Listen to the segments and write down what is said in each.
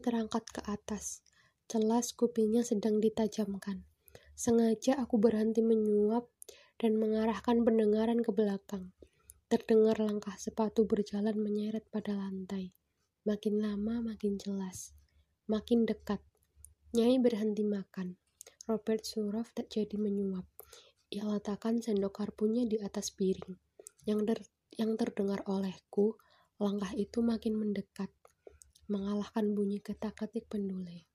Terangkat ke atas. Celas kupingnya sedang ditajamkan. Sengaja aku berhenti menyuap dan mengarahkan pendengaran ke belakang. Terdengar langkah sepatu berjalan menyeret pada lantai. Makin lama makin jelas. Makin dekat. Nyai berhenti makan. Robert Surov tak jadi menyuap. Ia letakkan sendok karpunya di atas piring. Yang, ter yang terdengar olehku, langkah itu makin mendekat, mengalahkan bunyi ketak-ketik pendule.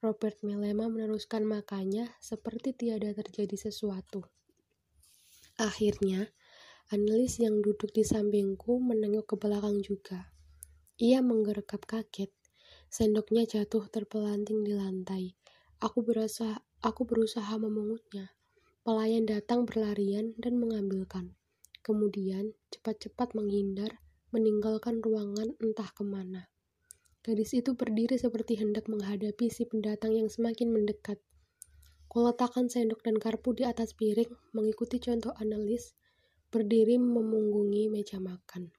Robert Melema meneruskan makannya seperti tiada terjadi sesuatu. Akhirnya, Annelies yang duduk di sampingku menengok ke belakang juga. Ia menggerekap kaget. Sendoknya jatuh terpelanting di lantai. Aku berusaha, aku berusaha memungutnya. Pelayan datang berlarian dan mengambilkan. Kemudian cepat-cepat menghindar, meninggalkan ruangan entah ke mana. Gadis itu berdiri seperti hendak menghadapi si pendatang yang semakin mendekat. Kuletakkan sendok dan karpu di atas piring, mengikuti contoh analis, berdiri memunggungi meja makan.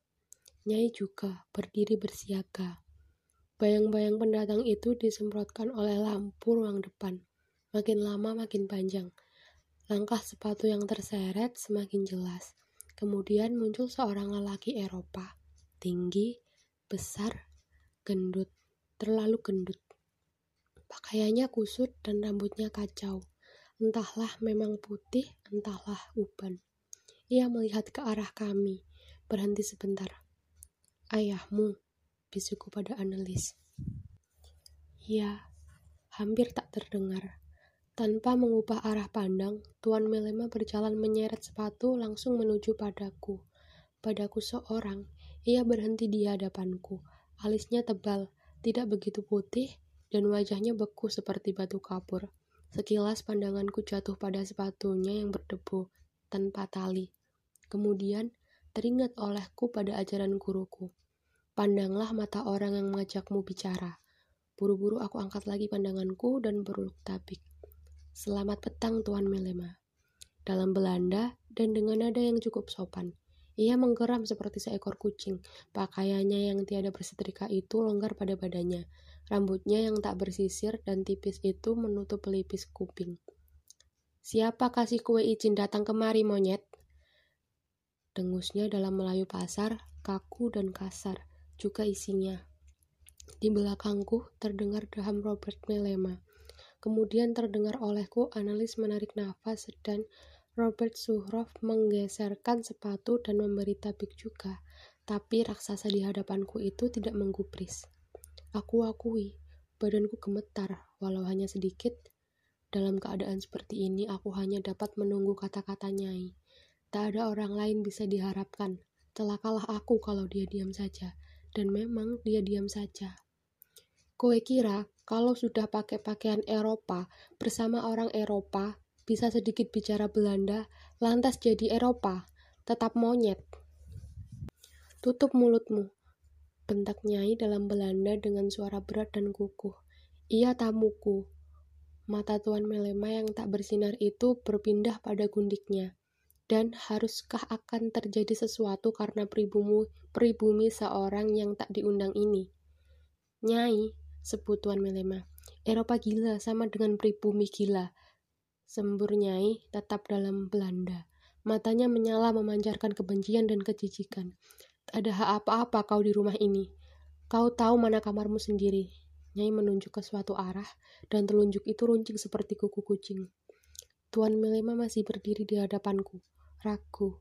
Nyai juga berdiri bersiaga. Bayang-bayang pendatang itu disemprotkan oleh lampu ruang depan. Makin lama makin panjang. Langkah sepatu yang terseret semakin jelas. Kemudian muncul seorang lelaki Eropa, tinggi, besar, gendut, terlalu gendut. Pakaiannya kusut dan rambutnya kacau. Entahlah memang putih, entahlah uban. Ia melihat ke arah kami, berhenti sebentar. Ayahmu, bisuku pada analis. Ya, hampir tak terdengar. Tanpa mengubah arah pandang, Tuan Melema berjalan menyeret sepatu langsung menuju padaku. Padaku seorang, ia berhenti di hadapanku. Alisnya tebal, tidak begitu putih, dan wajahnya beku seperti batu kapur. Sekilas pandanganku jatuh pada sepatunya yang berdebu, tanpa tali. Kemudian, teringat olehku pada ajaran guruku. Pandanglah mata orang yang mengajakmu bicara. Buru-buru aku angkat lagi pandanganku dan beruluk tabik. Selamat petang Tuan Melema. Dalam Belanda dan dengan nada yang cukup sopan. Ia menggeram seperti seekor kucing. Pakaiannya yang tiada bersetrika itu longgar pada badannya. Rambutnya yang tak bersisir dan tipis itu menutup pelipis kuping. Siapa kasih kue izin datang kemari, monyet? Dengusnya dalam Melayu pasar, kaku dan kasar, juga isinya. Di belakangku terdengar daham Robert Melema. Kemudian terdengar olehku analis menarik nafas dan Robert Suhrov menggeserkan sepatu dan memberi tabik juga. Tapi raksasa di hadapanku itu tidak menggubris. Aku akui, badanku gemetar, walau hanya sedikit. Dalam keadaan seperti ini, aku hanya dapat menunggu kata-kata Nyai. Tak ada orang lain bisa diharapkan. Celakalah aku kalau dia diam saja. Dan memang dia diam saja. Kowe kira kalau sudah pakai pakaian Eropa bersama orang Eropa, bisa sedikit bicara Belanda, lantas jadi Eropa, tetap monyet. Tutup mulutmu, bentak Nyai dalam Belanda dengan suara berat dan kukuh. Ia tamuku. Mata Tuan Melema yang tak bersinar itu berpindah pada gundiknya. Dan haruskah akan terjadi sesuatu karena pribumi, pribumi seorang yang tak diundang ini? Nyai, sebut Tuan Melema. Eropa gila sama dengan pribumi gila. Sembur Nyai tetap dalam Belanda. Matanya menyala memancarkan kebencian dan kejijikan. Ada hak apa-apa kau di rumah ini. Kau tahu mana kamarmu sendiri. Nyai menunjuk ke suatu arah, dan telunjuk itu runcing seperti kuku kucing. Tuan Melema masih berdiri di hadapanku, ragu.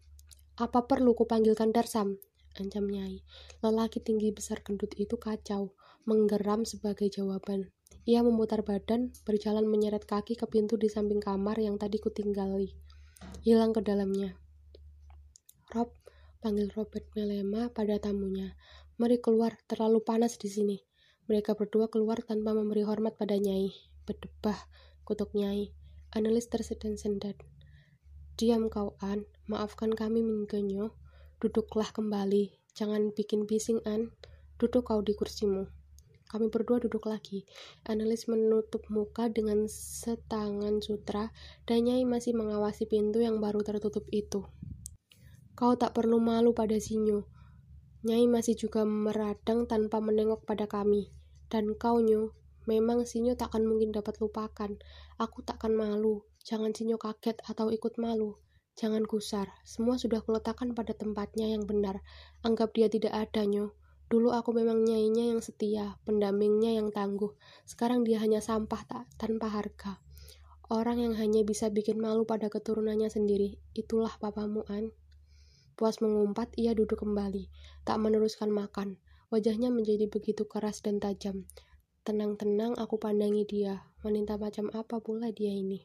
Apa perlu kupanggilkan Darsam? Ancam Nyai. Lelaki tinggi besar gendut itu kacau menggeram sebagai jawaban. Ia memutar badan, berjalan menyeret kaki ke pintu di samping kamar yang tadi kutinggali. Hilang ke dalamnya. Rob, panggil Robert Melema pada tamunya. Mari keluar, terlalu panas di sini. Mereka berdua keluar tanpa memberi hormat pada Nyai. Berdebah, kutuk Nyai. Analis tersedan sendat. Diam kau, An. Maafkan kami menggenyo. Duduklah kembali. Jangan bikin bising, An. Duduk kau di kursimu. Kami berdua duduk lagi. Analis menutup muka dengan setangan sutra, dan Nyai masih mengawasi pintu yang baru tertutup itu. Kau tak perlu malu pada Sinyo. Nyai masih juga meradang tanpa menengok pada kami. Dan kau, Nyo, memang Sinyo takkan mungkin dapat lupakan. Aku takkan malu. Jangan Sinyo kaget atau ikut malu. Jangan gusar. Semua sudah kuletakkan pada tempatnya yang benar. Anggap dia tidak ada, Nyo. Dulu aku memang nyainya yang setia, pendampingnya yang tangguh. Sekarang dia hanya sampah tak tanpa harga. Orang yang hanya bisa bikin malu pada keturunannya sendiri. Itulah papamu, An. Puas mengumpat, ia duduk kembali, tak meneruskan makan. Wajahnya menjadi begitu keras dan tajam. Tenang-tenang aku pandangi dia. Wanita macam apa pula dia ini?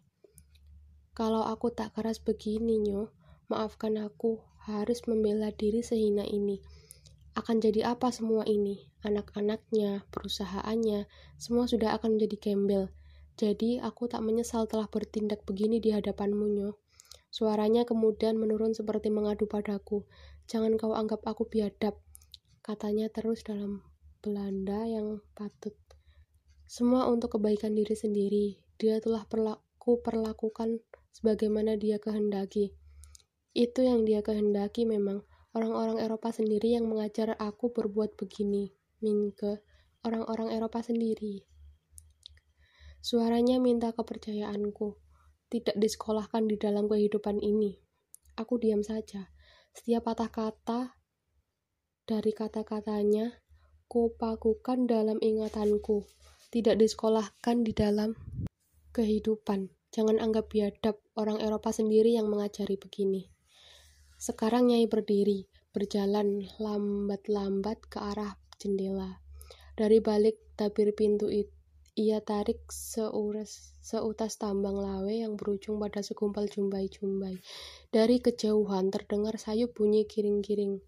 Kalau aku tak keras begini, Nyo, maafkan aku harus membela diri sehina ini. Akan jadi apa semua ini? Anak-anaknya, perusahaannya, semua sudah akan menjadi gembel. Jadi aku tak menyesal telah bertindak begini di hadapanmu, Nyo. Suaranya kemudian menurun seperti mengadu padaku. Jangan kau anggap aku biadab, katanya terus dalam Belanda yang patut. Semua untuk kebaikan diri sendiri. Dia telah perlaku perlakukan sebagaimana dia kehendaki. Itu yang dia kehendaki memang. Orang-orang Eropa sendiri yang mengajar aku berbuat begini. Minke, orang-orang Eropa sendiri. Suaranya minta kepercayaanku tidak disekolahkan di dalam kehidupan ini. Aku diam saja. Setiap patah kata dari kata-katanya, kupakukan dalam ingatanku. Tidak disekolahkan di dalam kehidupan. Jangan anggap biadab orang Eropa sendiri yang mengajari begini. Sekarang Nyai berdiri, berjalan lambat-lambat ke arah jendela. Dari balik tabir pintu itu, ia tarik seuras, seutas tambang lawe yang berujung pada segumpal jumbai-jumbai. Dari kejauhan terdengar sayup bunyi kiring-kiring.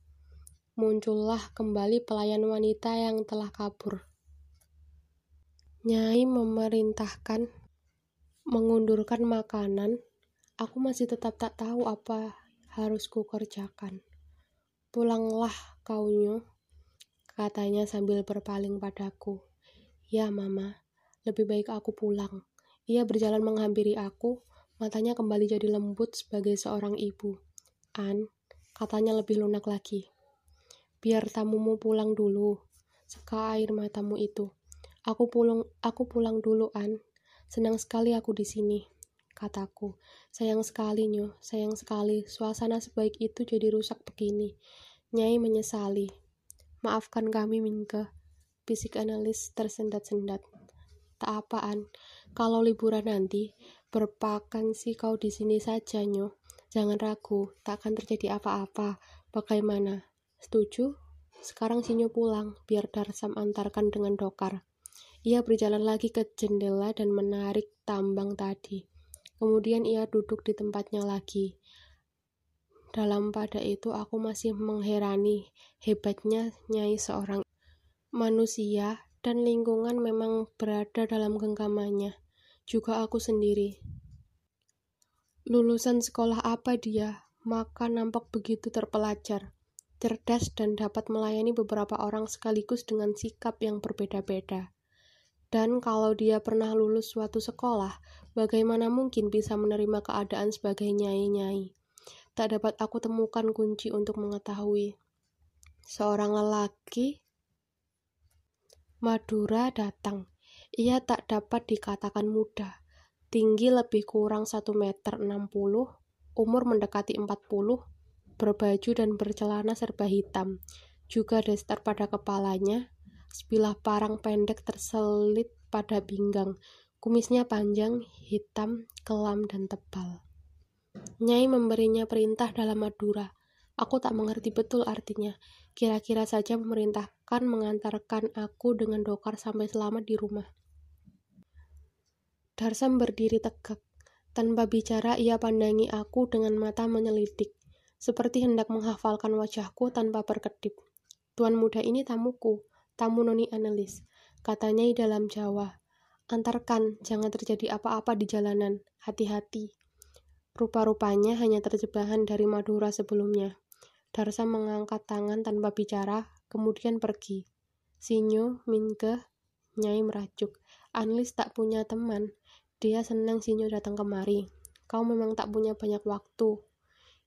Muncullah kembali pelayan wanita yang telah kabur. Nyai memerintahkan mengundurkan makanan. Aku masih tetap tak tahu apa harus kukerjakan. Pulanglah kaunya, katanya sambil berpaling padaku. Ya, Mama, lebih baik aku pulang. Ia berjalan menghampiri aku, matanya kembali jadi lembut sebagai seorang ibu. An, katanya lebih lunak lagi. Biar tamumu pulang dulu. Seka air matamu itu. Aku pulang, aku pulang dulu, An. Senang sekali aku di sini, kataku. Sayang sekali, Nyo, sayang sekali. Suasana sebaik itu jadi rusak begini. Nyai menyesali. Maafkan kami, Minke. Fisik analis tersendat-sendat. Tak apaan. Kalau liburan nanti, berpakan sih kau di sini saja, Nyo. Jangan ragu, tak akan terjadi apa-apa. Bagaimana? Setuju? Sekarang Sinyo pulang, biar Darsam antarkan dengan dokar. Ia berjalan lagi ke jendela dan menarik tambang tadi. Kemudian ia duduk di tempatnya lagi. Dalam pada itu aku masih mengherani hebatnya nyai seorang manusia dan lingkungan memang berada dalam genggamannya, juga aku sendiri. Lulusan sekolah apa dia, maka nampak begitu terpelajar, cerdas dan dapat melayani beberapa orang sekaligus dengan sikap yang berbeda-beda. Dan kalau dia pernah lulus suatu sekolah, bagaimana mungkin bisa menerima keadaan sebagai nyai-nyai? Tak dapat aku temukan kunci untuk mengetahui. Seorang lelaki Madura datang. Ia tak dapat dikatakan muda. Tinggi lebih kurang 1 meter 60, umur mendekati 40, berbaju dan bercelana serba hitam. Juga daster pada kepalanya, sebilah parang pendek terselit pada pinggang. Kumisnya panjang, hitam, kelam, dan tebal. Nyai memberinya perintah dalam Madura. Aku tak mengerti betul artinya. Kira-kira saja memerintahkan mengantarkan aku dengan dokar sampai selamat di rumah. Darsam berdiri tegak. Tanpa bicara, ia pandangi aku dengan mata menyelidik, seperti hendak menghafalkan wajahku tanpa berkedip. Tuan muda ini tamuku, tamu noni analis, katanya di dalam Jawa. Antarkan, jangan terjadi apa-apa di jalanan, hati-hati. Rupa-rupanya hanya terjemahan dari Madura sebelumnya. Darsa mengangkat tangan tanpa bicara, kemudian pergi. Sinyo, Minke, Nyai merajuk. Anlis tak punya teman. Dia senang Sinyo datang kemari. Kau memang tak punya banyak waktu.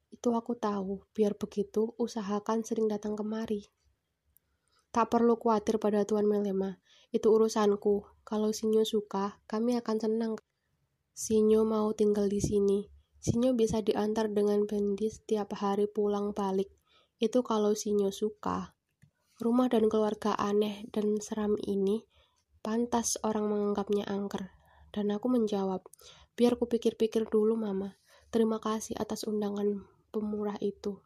Itu aku tahu. Biar begitu, usahakan sering datang kemari. Tak perlu khawatir pada Tuan Melema. Itu urusanku. Kalau Sinyo suka, kami akan senang. Sinyo mau tinggal di sini. Sinyo bisa diantar dengan Bendi setiap hari pulang balik. Itu kalau Sinyo suka. Rumah dan keluarga aneh dan seram ini pantas orang menganggapnya angker. Dan aku menjawab, biar kupikir-pikir dulu mama. Terima kasih atas undangan pemurah itu.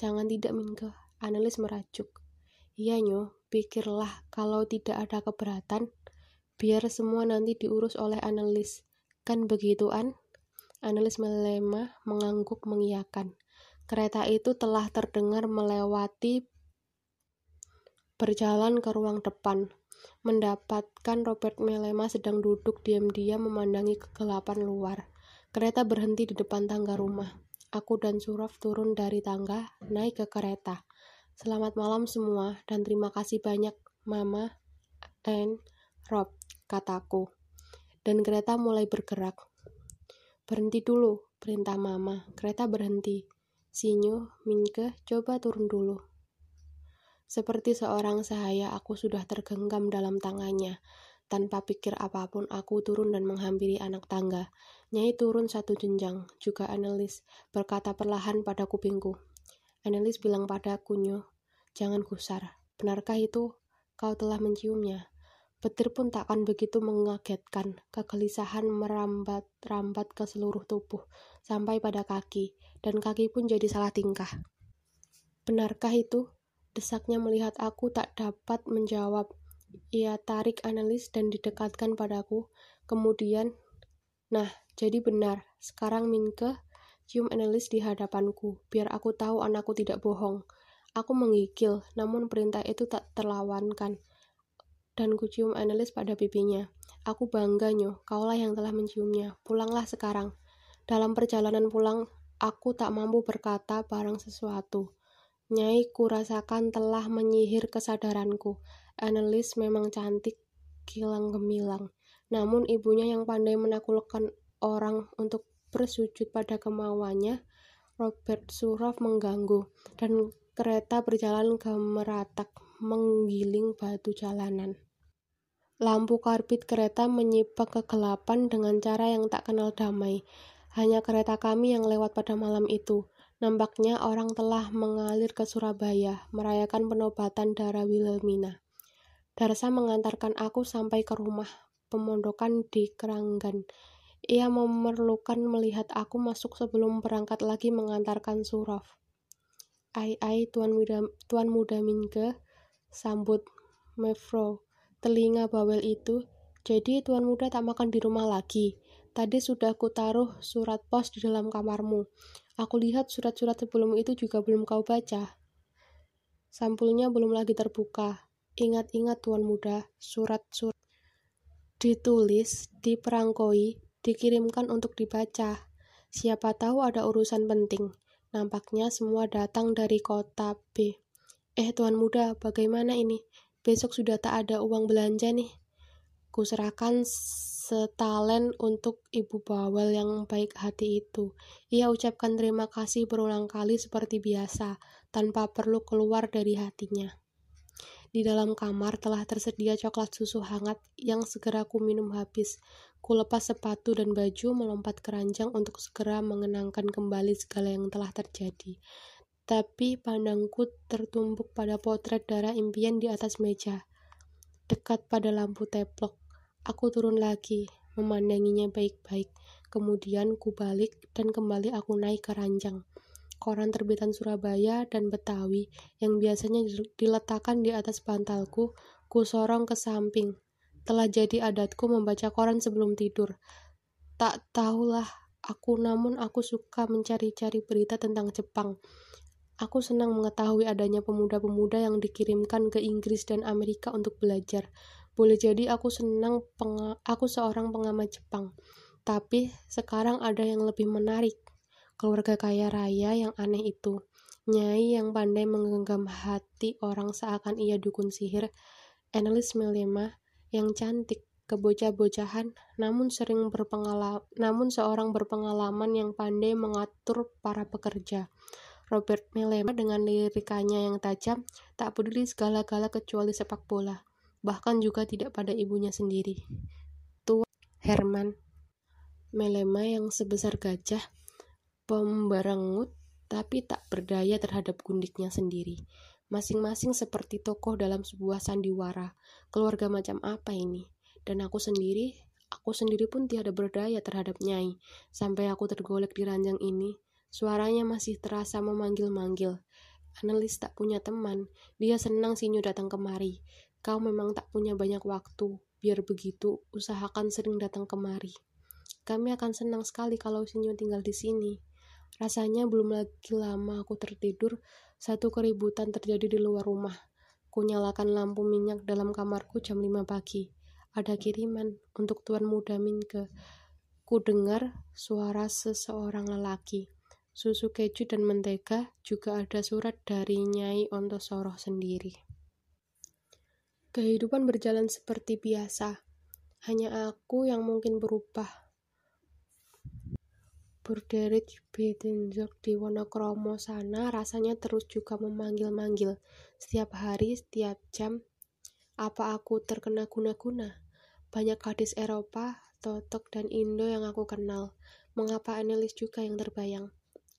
Jangan tidak Mingke, analis merajuk. Iya nyo, pikirlah kalau tidak ada keberatan, biar semua nanti diurus oleh analis. Kan begitu an? Analis melema mengangguk mengiyakan. Kereta itu telah terdengar melewati berjalan ke ruang depan, mendapatkan Robert Melema sedang duduk diam-diam memandangi kegelapan luar. Kereta berhenti di depan tangga rumah. Aku dan Suraf turun dari tangga, naik ke kereta. Selamat malam semua, dan terima kasih banyak, Mama and Rob, kataku. Dan kereta mulai bergerak. Berhenti dulu, perintah Mama. Kereta berhenti. Sinyo, Minke, coba turun dulu. Seperti seorang sahaya, aku sudah tergenggam dalam tangannya. Tanpa pikir apa pun, aku turun dan menghampiri anak tangga. Nyai turun satu jenjang, juga analis, berkata perlahan pada kupingku. Analis bilang pada Kunyo, jangan gusar. Benarkah itu? Kau telah menciumnya. Petir pun takkan begitu mengagetkan. Kegelisahan merambat-rambat ke seluruh tubuh, sampai pada kaki, dan kaki pun jadi salah tingkah. Benarkah itu? Desaknya melihat aku tak dapat menjawab. Ia tarik analis dan didekatkan padaku. Kemudian, nah, jadi benar. Sekarang Minke cium analis di hadapanku, biar aku tahu anakku tidak bohong. Aku menggigil, namun perintah itu tak terlawankan. Dan kucium analis pada pipinya. Aku bangga, Nyo. Kaulah yang telah menciumnya. Pulanglah sekarang. Dalam perjalanan pulang, aku tak mampu berkata barang sesuatu. Nyai kurasakan telah menyihir kesadaranku. Annelies memang cantik, kilang gemilang. Namun ibunya yang pandai menaklukkan orang untuk bersujud pada kemauannya, Robert Surov mengganggu, dan kereta berjalan ke meratak, menggiling batu jalanan. Lampu karbit kereta menyipak kegelapan dengan cara yang tak kenal damai. Hanya kereta kami yang lewat pada malam itu. Nampaknya orang telah mengalir ke Surabaya, merayakan penobatan darah Wilhelmina. Darsa mengantarkan aku sampai ke rumah pemondokan di Keranggan. Ia memerlukan melihat aku masuk sebelum berangkat lagi mengantarkan Suraf. Ai ai tuan muda tuan muda Minke sambut Mevro. Telinga bawel itu. Jadi tuan muda tak makan di rumah lagi. Tadi sudah ku taruh surat pos di dalam kamarmu. Aku lihat surat-surat sebelum itu juga belum kau baca. Sampulnya belum lagi terbuka. Ingat-ingat Tuan Muda, surat-surat ditulis, diperangkoi, dikirimkan untuk dibaca. Siapa tahu ada urusan penting. Nampaknya semua datang dari kota B. Eh, Tuan Muda, bagaimana ini? Besok sudah tak ada uang belanja nih. Kuserahkan setalen untuk ibu bawel yang baik hati itu. Ia ucapkan terima kasih berulang kali seperti biasa, tanpa perlu keluar dari hatinya. Di dalam kamar telah tersedia coklat susu hangat yang segera ku minum habis. Ku lepas sepatu dan baju melompat keranjang untuk segera mengenangkan kembali segala yang telah terjadi. Tapi pandangku tertumbuk pada potret darah impian di atas meja. Dekat pada lampu teplok, aku turun lagi, memandanginya baik-baik. Kemudian ku balik dan kembali aku naik ke ranjang koran terbitan Surabaya dan Betawi yang biasanya diletakkan di atas bantalku, ku sorong ke samping. Telah jadi adatku membaca koran sebelum tidur. Tak tahulah aku, namun aku suka mencari-cari berita tentang Jepang. Aku senang mengetahui adanya pemuda-pemuda yang dikirimkan ke Inggris dan Amerika untuk belajar. Boleh jadi aku senang aku seorang pengamat Jepang. Tapi sekarang ada yang lebih menarik keluarga kaya raya yang aneh itu. Nyai yang pandai menggenggam hati orang seakan ia dukun sihir, analis Melema yang cantik, kebocah-bocahan, namun sering berpengalaman, namun seorang berpengalaman yang pandai mengatur para pekerja. Robert Melema dengan lirikanya yang tajam, tak peduli segala-gala kecuali sepak bola, bahkan juga tidak pada ibunya sendiri. Tua Herman Melema yang sebesar gajah, pemberengut tapi tak berdaya terhadap gundiknya sendiri. Masing-masing seperti tokoh dalam sebuah sandiwara. Keluarga macam apa ini? Dan aku sendiri, aku sendiri pun tiada berdaya terhadap Nyai. Sampai aku tergolek di ranjang ini, Suaranya masih terasa memanggil-manggil. Analis tak punya teman. Dia senang Sinyo datang kemari. Kau memang tak punya banyak waktu. Biar begitu, usahakan sering datang kemari. Kami akan senang sekali kalau Sinyo tinggal di sini. Rasanya belum lagi lama aku tertidur, satu keributan terjadi di luar rumah. Ku nyalakan lampu minyak dalam kamarku jam 5 pagi. Ada kiriman untuk Tuan Muda Minke. Ku dengar suara seseorang lelaki susu keju dan mentega, juga ada surat dari Nyai Ontosoro sendiri. Kehidupan berjalan seperti biasa, hanya aku yang mungkin berubah. Burderich Biddenzog di Wonokromo sana rasanya terus juga memanggil-manggil. Setiap hari, setiap jam, apa aku terkena guna-guna? Banyak gadis Eropa, Totok, dan Indo yang aku kenal. Mengapa analis juga yang terbayang?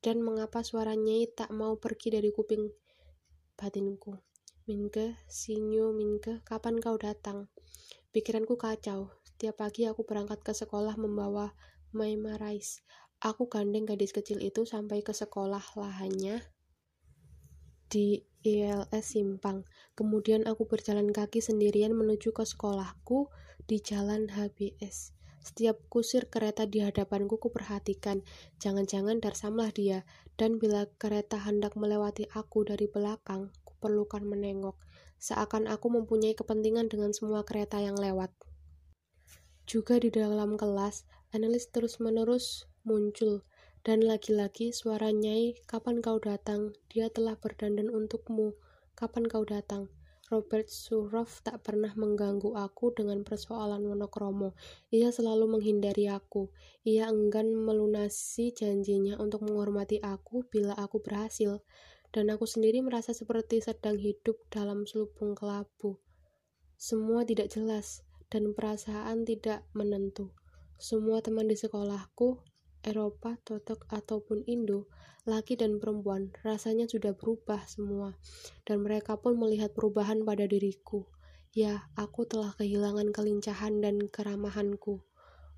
dan mengapa suaranya tak mau pergi dari kuping batinku. Minke, Sinyo, Minke, kapan kau datang? Pikiranku kacau. Setiap pagi aku berangkat ke sekolah membawa Maima Rice. Aku gandeng gadis kecil itu sampai ke sekolah lahannya di ILS Simpang. Kemudian aku berjalan kaki sendirian menuju ke sekolahku di Jalan HBS. Setiap kusir kereta di hadapanku kuperhatikan, jangan-jangan darsamlah dia, dan bila kereta hendak melewati aku dari belakang, kuperlukan menengok, seakan aku mempunyai kepentingan dengan semua kereta yang lewat. Juga di dalam kelas, analis terus-menerus muncul, dan lagi-lagi suara Nyai, kapan kau datang? Dia telah berdandan untukmu. Kapan kau datang? Robert Surov tak pernah mengganggu aku dengan persoalan monokromo. Ia selalu menghindari aku. Ia enggan melunasi janjinya untuk menghormati aku bila aku berhasil. Dan aku sendiri merasa seperti sedang hidup dalam selubung kelabu. Semua tidak jelas, dan perasaan tidak menentu. Semua teman di sekolahku, Eropa, Totok, ataupun Indo, laki dan perempuan, rasanya sudah berubah semua, dan mereka pun melihat perubahan pada diriku. Ya, aku telah kehilangan kelincahan dan keramahanku.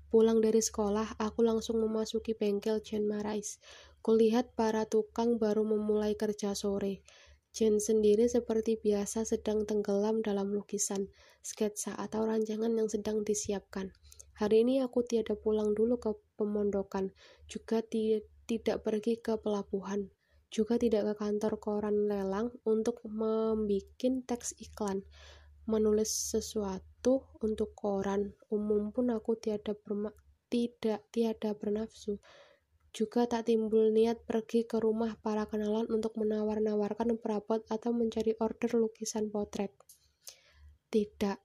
Pulang dari sekolah, aku langsung memasuki bengkel Jen Marais. Kulihat para tukang baru memulai kerja sore. Jen sendiri seperti biasa sedang tenggelam dalam lukisan, sketsa atau rancangan yang sedang disiapkan. Hari ini aku tiada pulang dulu ke pemondokan, juga ti tidak pergi ke pelabuhan, juga tidak ke kantor koran lelang untuk membuat teks iklan, menulis sesuatu untuk koran umum pun aku tiada berma tidak tiada bernafsu. Juga tak timbul niat pergi ke rumah para kenalan untuk menawar-nawarkan perabot atau mencari order lukisan potret. Tidak,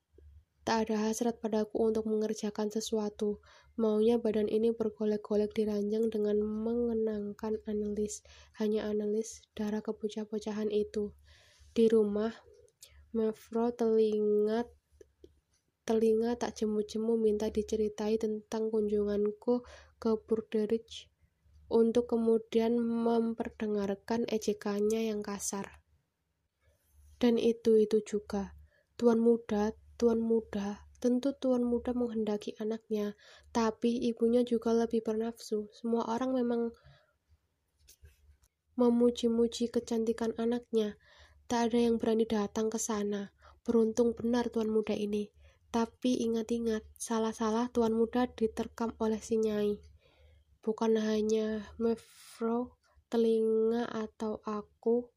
Tak ada hasrat padaku untuk mengerjakan sesuatu. Maunya badan ini bergolek-golek di ranjang dengan mengenangkan analis, hanya analis darah kebocah-bocahan itu. Di rumah, Mevro telinga telinga tak jemu-jemu minta diceritai tentang kunjunganku ke Burderich untuk kemudian memperdengarkan ejekannya yang kasar. Dan itu-itu juga, tuan muda tuan muda, tentu tuan muda menghendaki anaknya, tapi ibunya juga lebih bernafsu. Semua orang memang memuji-muji kecantikan anaknya. Tak ada yang berani datang ke sana. Beruntung benar tuan muda ini. Tapi ingat-ingat, salah-salah tuan muda diterkam oleh si Nyai. Bukan hanya Mevro, telinga atau aku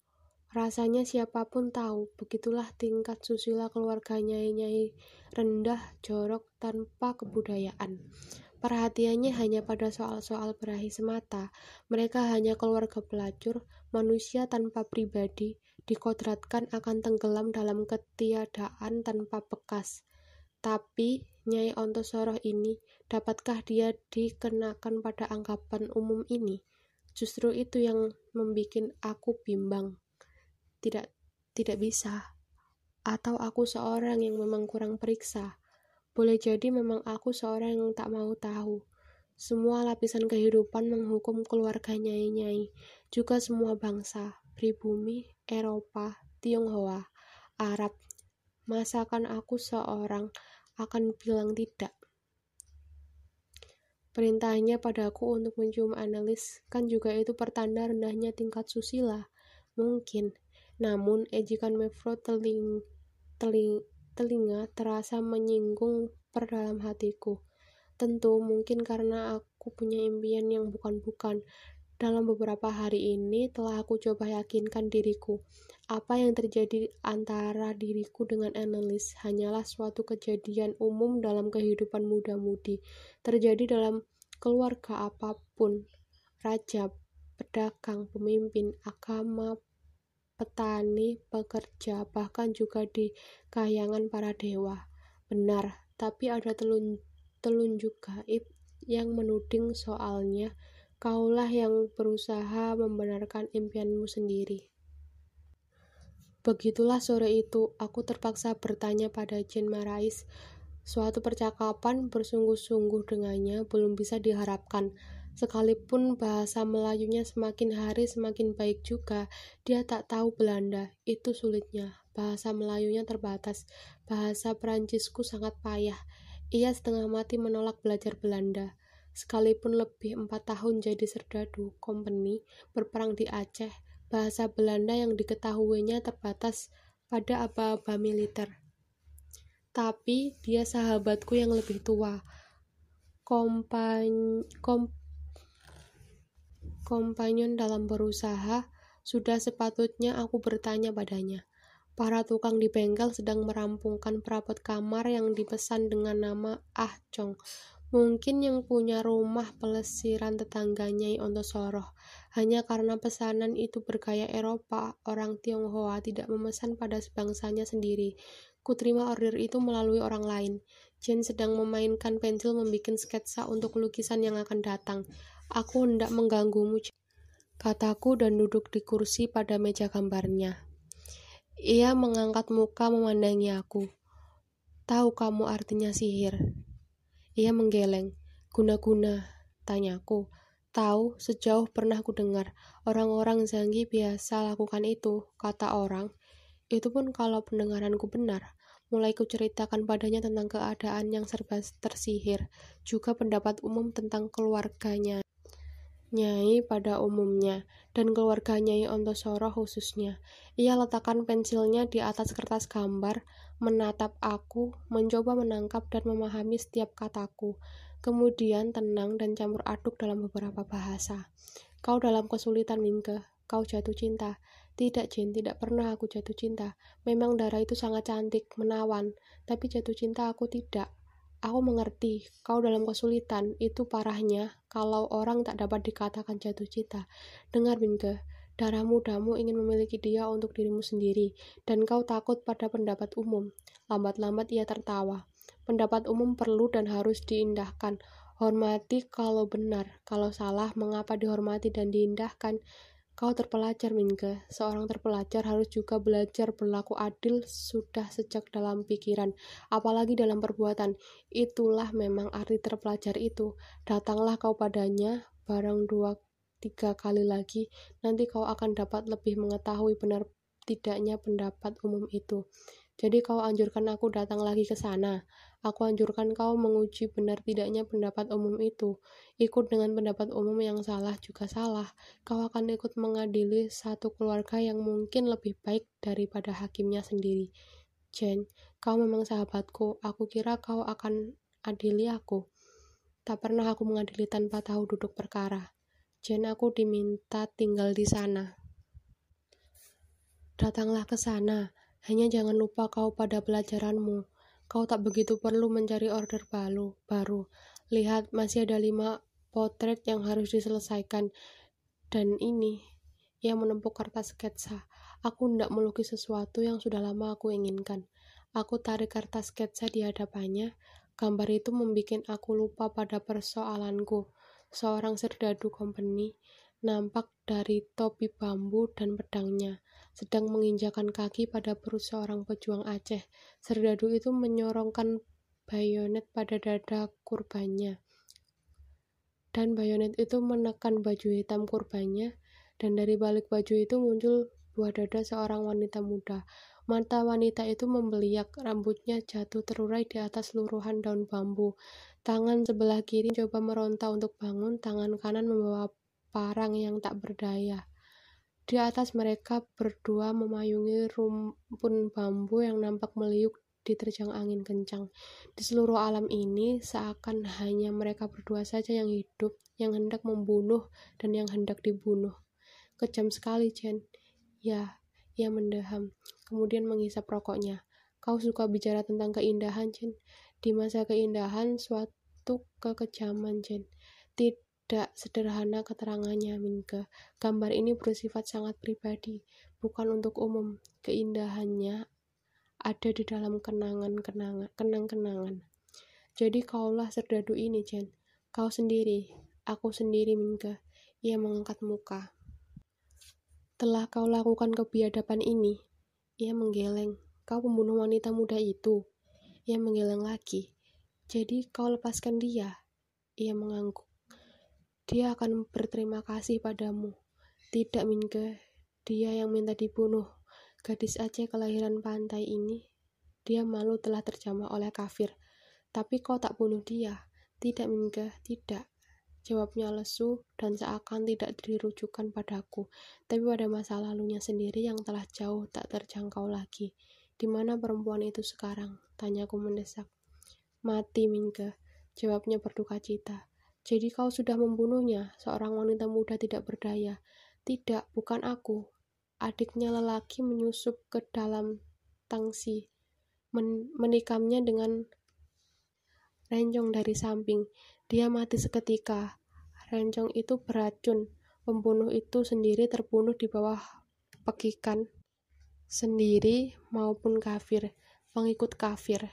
Rasanya siapa pun tahu, begitulah tingkat susila keluarga nyai-nyai rendah, jorok, tanpa kebudayaan. Perhatiannya hanya pada soal-soal berahi semata. Mereka hanya keluarga pelacur, manusia tanpa pribadi, dikodratkan akan tenggelam dalam ketiadaan tanpa bekas. Tapi, Nyai Ontosoroh ini, dapatkah dia dikenakan pada anggapan umum ini? Justru itu yang membuat aku bimbang. Tidak, tidak bisa. Atau aku seorang yang memang kurang periksa. Boleh jadi memang aku seorang yang tak mau tahu. Semua lapisan kehidupan menghukum keluarga nyai-nyai, juga semua bangsa, pribumi, Eropa, Tionghoa, Arab. Masakan aku seorang akan bilang tidak? Perintahnya padaku untuk mencium analis, kan juga itu pertanda rendahnya tingkat susila. Mungkin. Namun, ejekan Mevro teling, teling, telinga terasa menyinggung per dalam hatiku. Tentu mungkin karena aku punya impian yang bukan-bukan. Dalam beberapa hari ini telah aku coba yakinkan diriku. Apa yang terjadi antara diriku dengan analis hanyalah suatu kejadian umum dalam kehidupan muda-mudi. Terjadi dalam keluarga apa pun. Raja, pedagang, pemimpin, agama, petani, pekerja, bahkan juga di kahyangan para dewa. Benar, tapi ada telun telunjuk gaib yang menuding soalnya kaulah yang berusaha membenarkan impianmu sendiri. Begitulah sore itu, aku terpaksa bertanya pada Jane Marais. Suatu percakapan bersungguh-sungguh dengannya belum bisa diharapkan. Sekalipun bahasa Melayunya semakin hari semakin baik juga, dia tak tahu Belanda. Itu sulitnya. Bahasa Melayunya terbatas. Bahasa Perancisku sangat payah. Ia setengah mati menolak belajar Belanda. Sekalipun lebih empat tahun jadi serdadu company berperang di Aceh, bahasa Belanda yang diketahuinya terbatas pada aba-aba militer. Tapi dia sahabatku yang lebih tua. Kompan, kom, kompanyon dalam berusaha, sudah sepatutnya aku bertanya padanya. Para tukang di bengkel sedang merampungkan perabot kamar yang dipesan dengan nama Ah Chong. Mungkin yang punya rumah pelesiran tetangganya Ontosoroh. Hanya karena pesanan itu bergaya Eropa, orang Tionghoa tidak memesan pada sebangsanya sendiri. Kuterima order itu melalui orang lain. Jen sedang memainkan pensil membuat sketsa untuk lukisan yang akan datang. Aku hendak mengganggumu, kataku dan duduk di kursi pada meja gambarnya. Ia mengangkat muka memandangi aku. Tahu kamu artinya sihir? Ia menggeleng. Guna-guna, tanyaku. Tahu, sejauh pernah ku dengar, orang-orang Zanggi biasa lakukan itu, kata orang. Itu pun kalau pendengaranku benar. Mulai ku ceritakan padanya tentang keadaan yang serba tersihir, juga pendapat umum tentang keluarganya. Nyai pada umumnya, dan keluarga Nyai Ontosoro khususnya. Ia letakkan pensilnya di atas kertas gambar, menatap aku, mencoba menangkap dan memahami setiap kataku. Kemudian tenang dan campur aduk dalam beberapa bahasa. Kau dalam kesulitan, Mingke. Kau jatuh cinta. Tidak, Jin, tidak pernah aku jatuh cinta. Memang darah itu sangat cantik, menawan. Tapi jatuh cinta aku tidak. Aku mengerti, kau dalam kesulitan, itu parahnya kalau orang tak dapat dikatakan jatuh cinta. Dengar, Binke, darah mudamu ingin memiliki dia untuk dirimu sendiri, dan kau takut pada pendapat umum. Lambat-lambat ia tertawa. Pendapat umum perlu dan harus diindahkan. Hormati kalau benar, kalau salah, mengapa dihormati dan diindahkan? Kau terpelajar, Minke. Seorang terpelajar harus juga belajar berlaku adil sudah sejak dalam pikiran, apalagi dalam perbuatan. Itulah memang arti terpelajar itu. Datanglah kau padanya, barang dua tiga kali lagi, nanti kau akan dapat lebih mengetahui benar tidaknya pendapat umum itu. Jadi kau anjurkan aku datang lagi ke sana. Aku anjurkan kau menguji benar tidaknya pendapat umum itu. Ikut dengan pendapat umum yang salah juga salah. Kau akan ikut mengadili satu keluarga yang mungkin lebih baik daripada hakimnya sendiri. Jen, kau memang sahabatku. Aku kira kau akan adili aku. Tak pernah aku mengadili tanpa tahu duduk perkara. Jen, aku diminta tinggal di sana. Datanglah ke sana hanya jangan lupa kau pada pelajaranmu. Kau tak begitu perlu mencari order baru. baru. Lihat, masih ada lima potret yang harus diselesaikan. Dan ini, ia menempuk kertas sketsa. Aku tidak melukis sesuatu yang sudah lama aku inginkan. Aku tarik kertas sketsa di hadapannya. Gambar itu membuat aku lupa pada persoalanku. Seorang serdadu company nampak dari topi bambu dan pedangnya, sedang menginjakan kaki pada perut seorang pejuang Aceh. Serdadu itu menyorongkan bayonet pada dada kurbannya. Dan bayonet itu menekan baju hitam kurbannya, dan dari balik baju itu muncul buah dada seorang wanita muda. Mata wanita itu membeliak, rambutnya jatuh terurai di atas luruhan daun bambu. Tangan sebelah kiri coba meronta untuk bangun, tangan kanan membawa parang yang tak berdaya. Di atas mereka berdua memayungi rumpun bambu yang nampak meliuk diterjang angin kencang. Di seluruh alam ini seakan hanya mereka berdua saja yang hidup, yang hendak membunuh dan yang hendak dibunuh. Kejam sekali, Jen. Ya, ia mendeham, kemudian menghisap rokoknya. Kau suka bicara tentang keindahan, Jen. Di masa keindahan, suatu kekejaman, Jen. Tidak sederhana keterangannya, Minke. Gambar ini bersifat sangat pribadi, bukan untuk umum. Keindahannya ada di dalam kenangan-kenangan, kenang-kenangan. Jadi kaulah serdadu ini, Jen. Kau sendiri, aku sendiri, Minke. Ia mengangkat muka. Telah kau lakukan kebiadaban ini, ia menggeleng. Kau pembunuh wanita muda itu. Ia menggeleng lagi. Jadi kau lepaskan dia. Ia mengangguk. Dia akan berterima kasih padamu. Tidak, Minke. Dia yang minta dibunuh. Gadis Aceh kelahiran pantai ini, dia malu telah terjamah oleh kafir. Tapi kau tak bunuh dia. Tidak, Minke. Tidak. Jawabnya lesu dan seakan tidak dirujukan padaku, tapi pada masa lalunya sendiri yang telah jauh tak terjangkau lagi. Di mana perempuan itu sekarang? Tanyaku mendesak. Mati, Minke. Jawabnya berduka cita. Jadi kau sudah membunuhnya, seorang wanita muda tidak berdaya. Tidak, bukan aku. Adiknya lelaki menyusup ke dalam tangsi, men menikamnya dengan rencong dari samping. Dia mati seketika. Rencong itu beracun. Pembunuh itu sendiri terbunuh di bawah pekikan sendiri maupun kafir, pengikut kafir.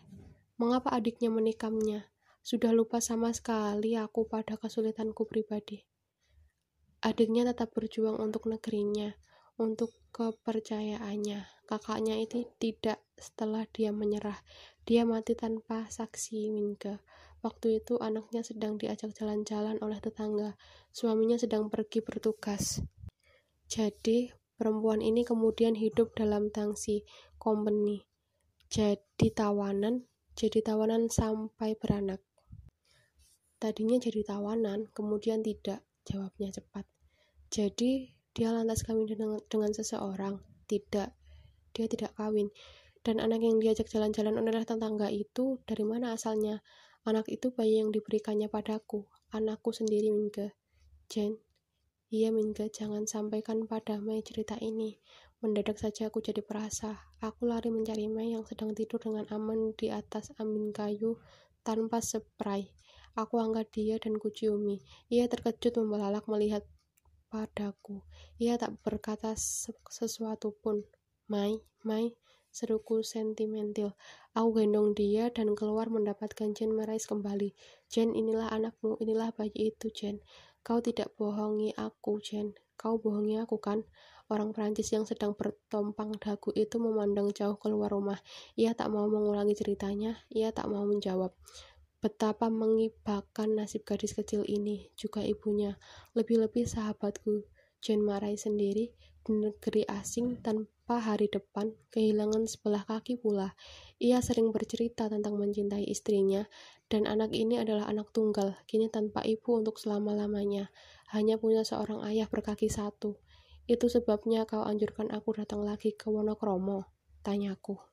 Mengapa adiknya menikamnya? Sudah lupa sama sekali aku pada kesulitanku pribadi. Adiknya tetap berjuang untuk negerinya, untuk kepercayaannya. Kakaknya itu tidak setelah dia menyerah. Dia mati tanpa saksi Minke. Waktu itu anaknya sedang diajak jalan-jalan oleh tetangga. Suaminya sedang pergi bertugas. Jadi, perempuan ini kemudian hidup dalam tangsi company. Jadi tawanan, jadi tawanan sampai beranak. Tadinya jadi tawanan, kemudian tidak, jawabnya cepat. Jadi, dia lantas kawin dengan, dengan seseorang? Tidak, dia tidak kawin. Dan anak yang diajak jalan-jalan oleh tetangga itu dari mana asalnya? Anak itu bayi yang diberikannya padaku, anakku sendiri Minke. Jen, iya Minke, jangan sampaikan pada Mei cerita ini. Mendadak saja aku jadi perasa. Aku lari mencari Mei yang sedang tidur dengan aman di atas amin kayu tanpa spray. Aku angkat dia dan kuciumi. Ia terkejut membelalak melihat padaku. Ia tak berkata sesuatu pun. Mai, Mai, seruku sentimental. Aku gendong dia dan keluar mendapatkan Jen merais kembali. Jen, inilah anakmu, inilah bayi itu, Jen. Kau tidak bohongi aku, Jen. Kau bohongi aku, kan? Orang Perancis yang sedang bertompang dagu itu memandang jauh keluar rumah. Ia tak mau mengulangi ceritanya, ia tak mau menjawab. Betapa mengibakan nasib gadis kecil ini, juga ibunya. Lebih-lebih sahabatku, Jen Marai sendiri, di negeri asing tanpa hari depan, kehilangan sebelah kaki pula. Ia sering bercerita tentang mencintai istrinya, dan anak ini adalah anak tunggal, kini tanpa ibu untuk selama-lamanya. Hanya punya seorang ayah berkaki satu. Itu sebabnya kau anjurkan aku datang lagi ke Wonokromo, tanyaku.